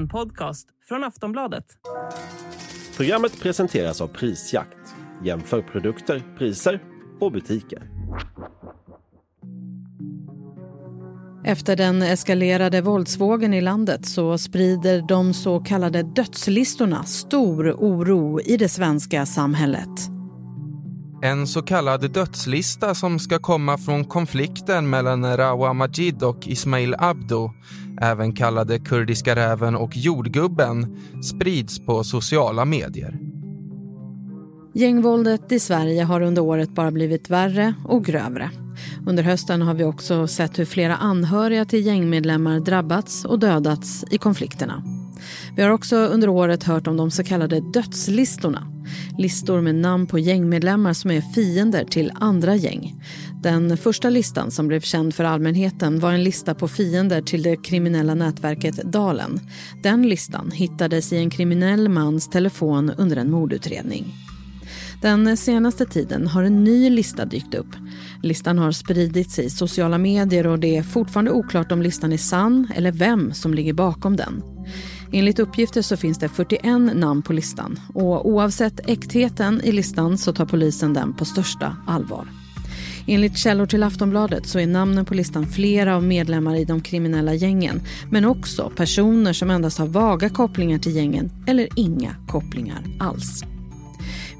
En podcast från Aftonbladet. Programmet presenteras av Prisjakt. Jämför produkter, priser och butiker. Efter den eskalerade våldsvågen i landet så sprider de så kallade dödslistorna stor oro i det svenska samhället. En så kallad dödslista som ska komma från konflikten mellan Rawa Majid och Ismail Abdo, även kallade Kurdiska räven och jordgubben, sprids på sociala medier. Gängvåldet i Sverige har under året bara blivit värre och grövre. Under hösten har vi också sett hur flera anhöriga till gängmedlemmar drabbats och dödats i konflikterna. Vi har också under året hört om de så kallade dödslistorna. Listor med namn på gängmedlemmar som är fiender till andra gäng. Den första listan som blev känd för allmänheten var en lista på fiender till det kriminella nätverket Dalen. Den listan hittades i en kriminell mans telefon under en mordutredning. Den senaste tiden har en ny lista dykt upp. Listan har spridits i sociala medier och det är fortfarande oklart om listan är sann eller vem som ligger bakom den. Enligt uppgifter så finns det 41 namn på listan och oavsett äktheten i listan så tar polisen den på största allvar. Enligt källor till Aftonbladet så är namnen på listan flera av medlemmar i de kriminella gängen men också personer som endast har vaga kopplingar till gängen eller inga kopplingar alls.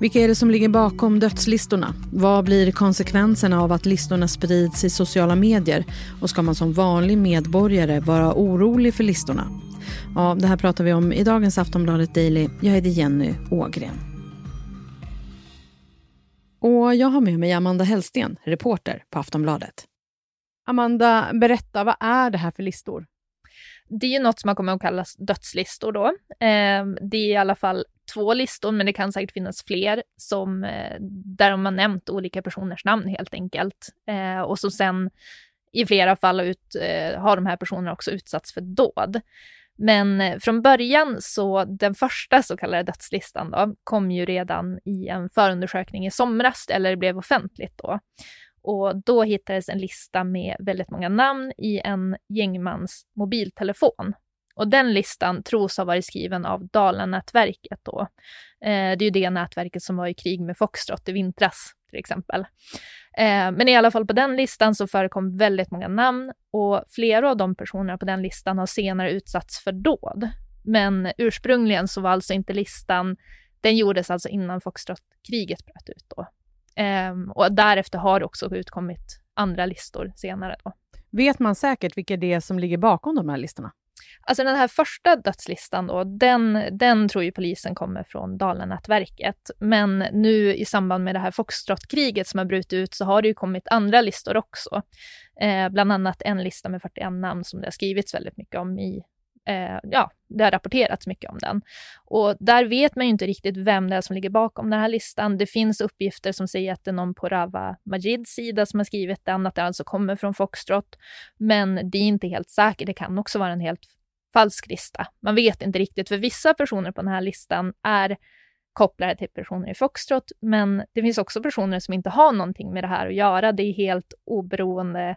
Vilka är det som ligger bakom dödslistorna? Vad blir konsekvenserna av att listorna sprids i sociala medier? Och ska man som vanlig medborgare vara orolig för listorna? Ja, det här pratar vi om i dagens Aftonbladet Daily. Jag heter Jenny Ågren. Och jag har med mig Amanda Hellsten, reporter på Aftonbladet. Amanda, berätta, vad är det här för listor? Det är ju något som har kommit att kallas dödslistor då. Eh, det är i alla fall två listor, men det kan säkert finnas fler, som, eh, där de har nämnt olika personers namn helt enkelt. Eh, och så sen i flera fall ut, eh, har de här personerna också utsatts för dåd. Men eh, från början så den första så kallade dödslistan då, kom ju redan i en förundersökning i somras, eller blev offentligt då. Och då hittades en lista med väldigt många namn i en gängmans mobiltelefon. Och den listan tros ha varit skriven av Dalanätverket då. Eh, det är ju det nätverket som var i krig med Foxtrot i vintras till exempel. Eh, men i alla fall på den listan så förekom väldigt många namn och flera av de personerna på den listan har senare utsatts för dåd. Men ursprungligen så var alltså inte listan, den gjordes alltså innan Foxtrot-kriget bröt ut då. Eh, och därefter har det också utkommit andra listor senare då. Vet man säkert vilka det är som ligger bakom de här listorna? Alltså den här första dödslistan då, den, den tror ju polisen kommer från Dalanätverket. Men nu i samband med det här Foxtrot-kriget som har brutit ut så har det ju kommit andra listor också. Eh, bland annat en lista med 41 namn som det har skrivits väldigt mycket om i eh, ja, det har rapporterats mycket om den. Och där vet man ju inte riktigt vem det är som ligger bakom den här listan. Det finns uppgifter som säger att det är någon på Rawa Majids sida som har skrivit den, att det alltså kommer från Foxtrot. Men det är inte helt säkert. Det kan också vara en helt falsk lista. Man vet inte riktigt, för vissa personer på den här listan är kopplade till personer i Foxtrot, men det finns också personer som inte har någonting med det här att göra. Det är helt oberoende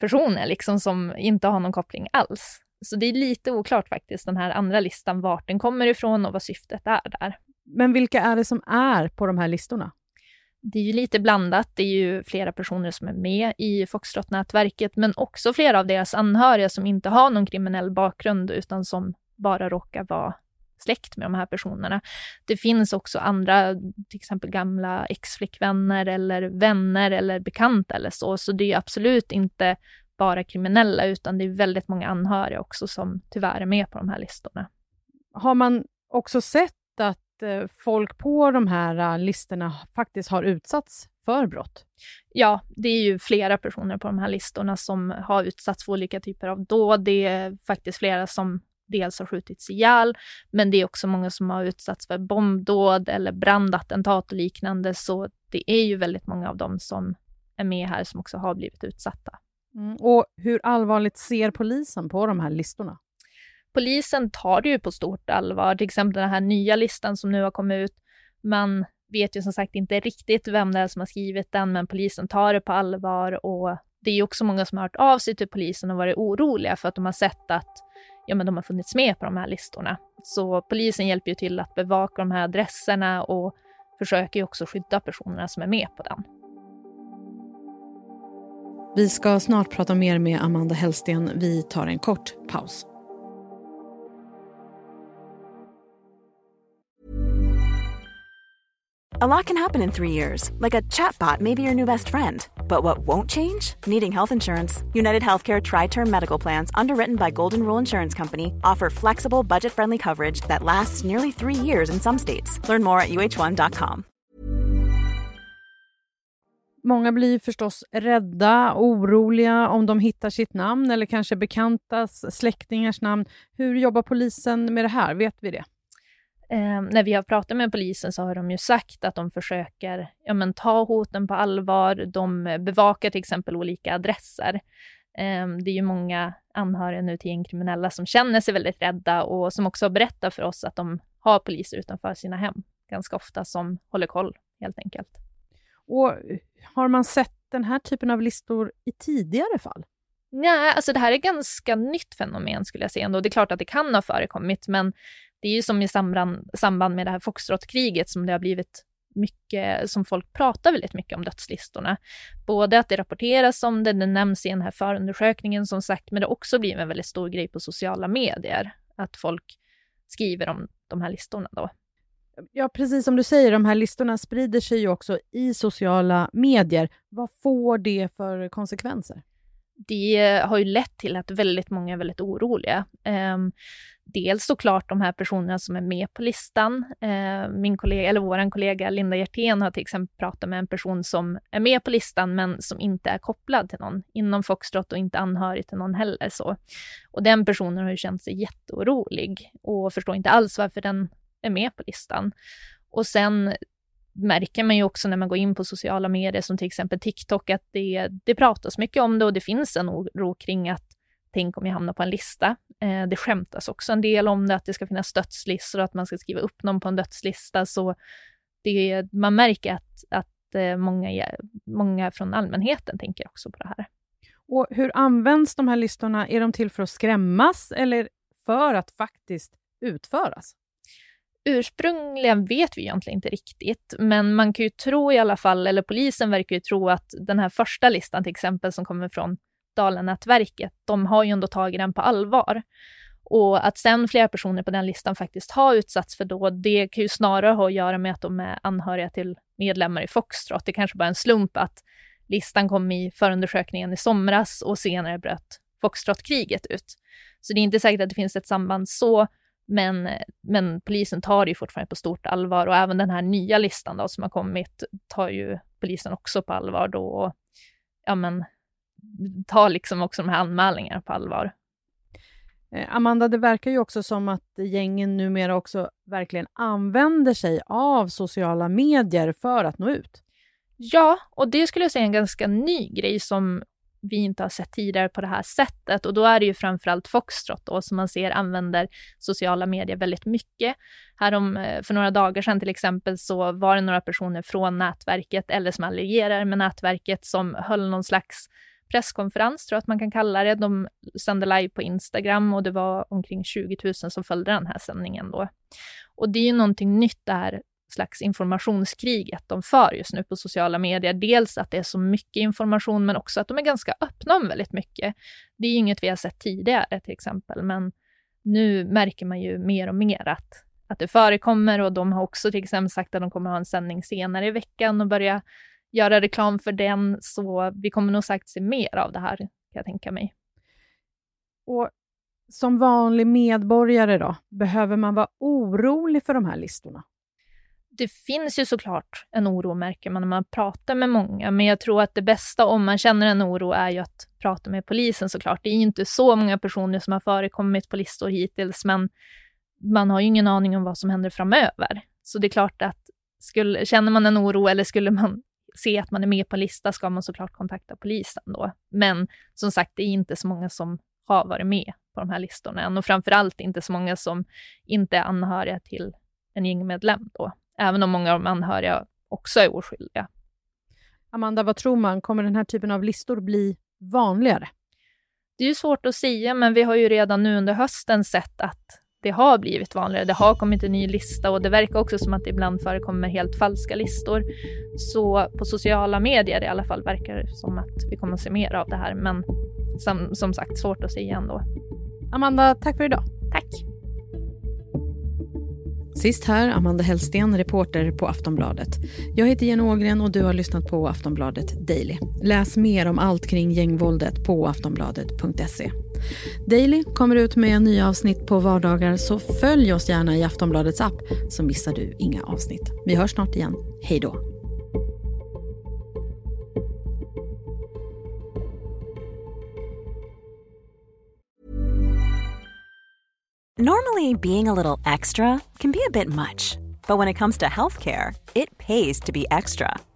personer liksom som inte har någon koppling alls. Så det är lite oklart faktiskt, den här andra listan, vart den kommer ifrån och vad syftet är där. Men vilka är det som är på de här listorna? Det är ju lite blandat. Det är ju flera personer som är med i Foxtrot-nätverket, men också flera av deras anhöriga som inte har någon kriminell bakgrund, utan som bara råkar vara släkt med de här personerna. Det finns också andra, till exempel gamla exflickvänner eller vänner eller bekanta eller så, så det är absolut inte bara kriminella, utan det är väldigt många anhöriga också som tyvärr är med på de här listorna. Har man också sett folk på de här eh, listorna faktiskt har utsatts för brott? Ja, det är ju flera personer på de här listorna som har utsatts för olika typer av dåd. Det är faktiskt flera som dels har skjutits ihjäl, men det är också många som har utsatts för bombdåd eller brandattentat och liknande, så det är ju väldigt många av dem som är med här som också har blivit utsatta. Mm. Och hur allvarligt ser polisen på de här listorna? Polisen tar det ju på stort allvar, till exempel den här nya listan som nu har kommit ut. Man vet ju som sagt inte riktigt vem det är som har skrivit den, men polisen tar det på allvar och det är också många som har hört av sig till polisen och varit oroliga för att de har sett att ja, men de har funnits med på de här listorna. Så polisen hjälper ju till att bevaka de här adresserna och försöker ju också skydda personerna som är med på den. Vi ska snart prata mer med Amanda Hellsten. Vi tar en kort paus. A lot can happen in three years, like a chatbot may be your new best friend. But what won't change? Needing health insurance. United Healthcare Tri Term Medical Plans, underwritten by Golden Rule Insurance Company, offer flexible, budget friendly coverage that lasts nearly three years in some states. Learn more at uh1.com. Många blir förstås rädda och oroliga om de hittar sitt namn eller kanske bekantas släktingars namn. Hur jobbar polisen med det här? Vet vi det? Eh, när vi har pratat med polisen så har de ju sagt att de försöker ja, men, ta hoten på allvar. De bevakar till exempel olika adresser. Eh, det är ju många anhöriga nu till gängkriminella som känner sig väldigt rädda och som också berättar för oss att de har poliser utanför sina hem ganska ofta som håller koll helt enkelt. Och har man sett den här typen av listor i tidigare fall? Nej, alltså det här är ganska nytt fenomen skulle jag säga ändå. Det är klart att det kan ha förekommit, men det är ju som i samband, samband med det här Foxtrot-kriget som det har blivit mycket, som folk pratar väldigt mycket om dödslistorna. Både att det rapporteras om det, det nämns i den här förundersökningen som sagt, men det har också blivit en väldigt stor grej på sociala medier, att folk skriver om de här listorna då. Ja, precis som du säger, de här listorna sprider sig ju också i sociala medier. Vad får det för konsekvenser? Det har ju lett till att väldigt många är väldigt oroliga. Dels såklart de här personerna som är med på listan. Eh, min kollega, eller vår kollega Linda Hjertén har till exempel pratat med en person som är med på listan men som inte är kopplad till någon inom Foxtrot och inte anhörig till någon heller. Så. Och den personen har ju känt sig jätteorolig och förstår inte alls varför den är med på listan. Och sen märker man ju också när man går in på sociala medier som till exempel TikTok att det, det pratas mycket om det och det finns en oro kring att tänk om jag hamnar på en lista. Eh, det skämtas också en del om det, att det ska finnas dödslistor och att man ska skriva upp någon på en dödslista. Så det, man märker att, att eh, många, många från allmänheten tänker också på det här. Och Hur används de här listorna? Är de till för att skrämmas eller för att faktiskt utföras? ursprungligen vet vi egentligen inte riktigt, men man kan ju tro i alla fall, eller polisen verkar ju tro att den här första listan till exempel som kommer från Dalanätverket, de har ju ändå tagit den på allvar. Och att sen flera personer på den listan faktiskt har utsatts för dåd, det kan ju snarare ha att göra med att de är anhöriga till medlemmar i Foxtrot. Det kanske bara är en slump att listan kom i förundersökningen i somras och senare bröt Foxtrot-kriget ut. Så det är inte säkert att det finns ett samband så, men, men polisen tar det ju fortfarande på stort allvar och även den här nya listan då som har kommit tar ju polisen också på allvar då och ja men tar liksom också de här anmälningarna på allvar. Eh, Amanda, det verkar ju också som att gängen numera också verkligen använder sig av sociala medier för att nå ut. Ja, och det skulle jag säga är en ganska ny grej som vi inte har sett tidigare på det här sättet. Och då är det ju framförallt Foxtrot då, som man ser använder sociala medier väldigt mycket. Här om, eh, för några dagar sedan till exempel så var det några personer från nätverket, eller som allierar med nätverket, som höll någon slags presskonferens, tror jag att man kan kalla det. De sände live på Instagram och det var omkring 20 000 som följde den här sändningen då. Och det är ju någonting nytt det här slags informationskriget de för just nu på sociala medier. Dels att det är så mycket information, men också att de är ganska öppna om väldigt mycket. Det är inget vi har sett tidigare till exempel, men nu märker man ju mer och mer att, att det förekommer och de har också till exempel sagt att de kommer ha en sändning senare i veckan och börja göra reklam för den, så vi kommer nog sagt se mer av det här, kan jag tänka mig. Och som vanlig medborgare då, behöver man vara orolig för de här listorna? det finns ju såklart en oro märker man när man pratar med många, men jag tror att det bästa om man känner en oro är ju att prata med polisen såklart. Det är inte så många personer som har förekommit på listor hittills, men man har ju ingen aning om vad som händer framöver. Så det är klart att skulle, känner man en oro eller skulle man se att man är med på en lista ska man såklart kontakta polisen då. Men som sagt, det är inte så många som har varit med på de här listorna än och framförallt inte så många som inte är anhöriga till en gängmedlem då. Även om många av de anhöriga också är oskyldiga. Amanda, vad tror man? Kommer den här typen av listor bli vanligare? Det är ju svårt att säga, men vi har ju redan nu under hösten sett att det har blivit vanligare. Det har kommit en ny lista och det verkar också som att det ibland förekommer helt falska listor. Så på sociala medier i alla fall verkar det som att vi kommer att se mer av det här. Men som, som sagt, svårt att säga ändå. Amanda, tack för idag. Tack. Sist här, Amanda Hellsten, reporter på Aftonbladet. Jag heter Jenny Ågren och du har lyssnat på Aftonbladet Daily. Läs mer om allt kring gängvåldet på aftonbladet.se. Daily kommer ut med nya avsnitt på vardagar så följ oss gärna i Aftonbladets app så missar du inga avsnitt. Vi hörs snart igen. Hej då! Normally, being a little extra can be a bit much, but when it comes to healthcare, it pays to be extra.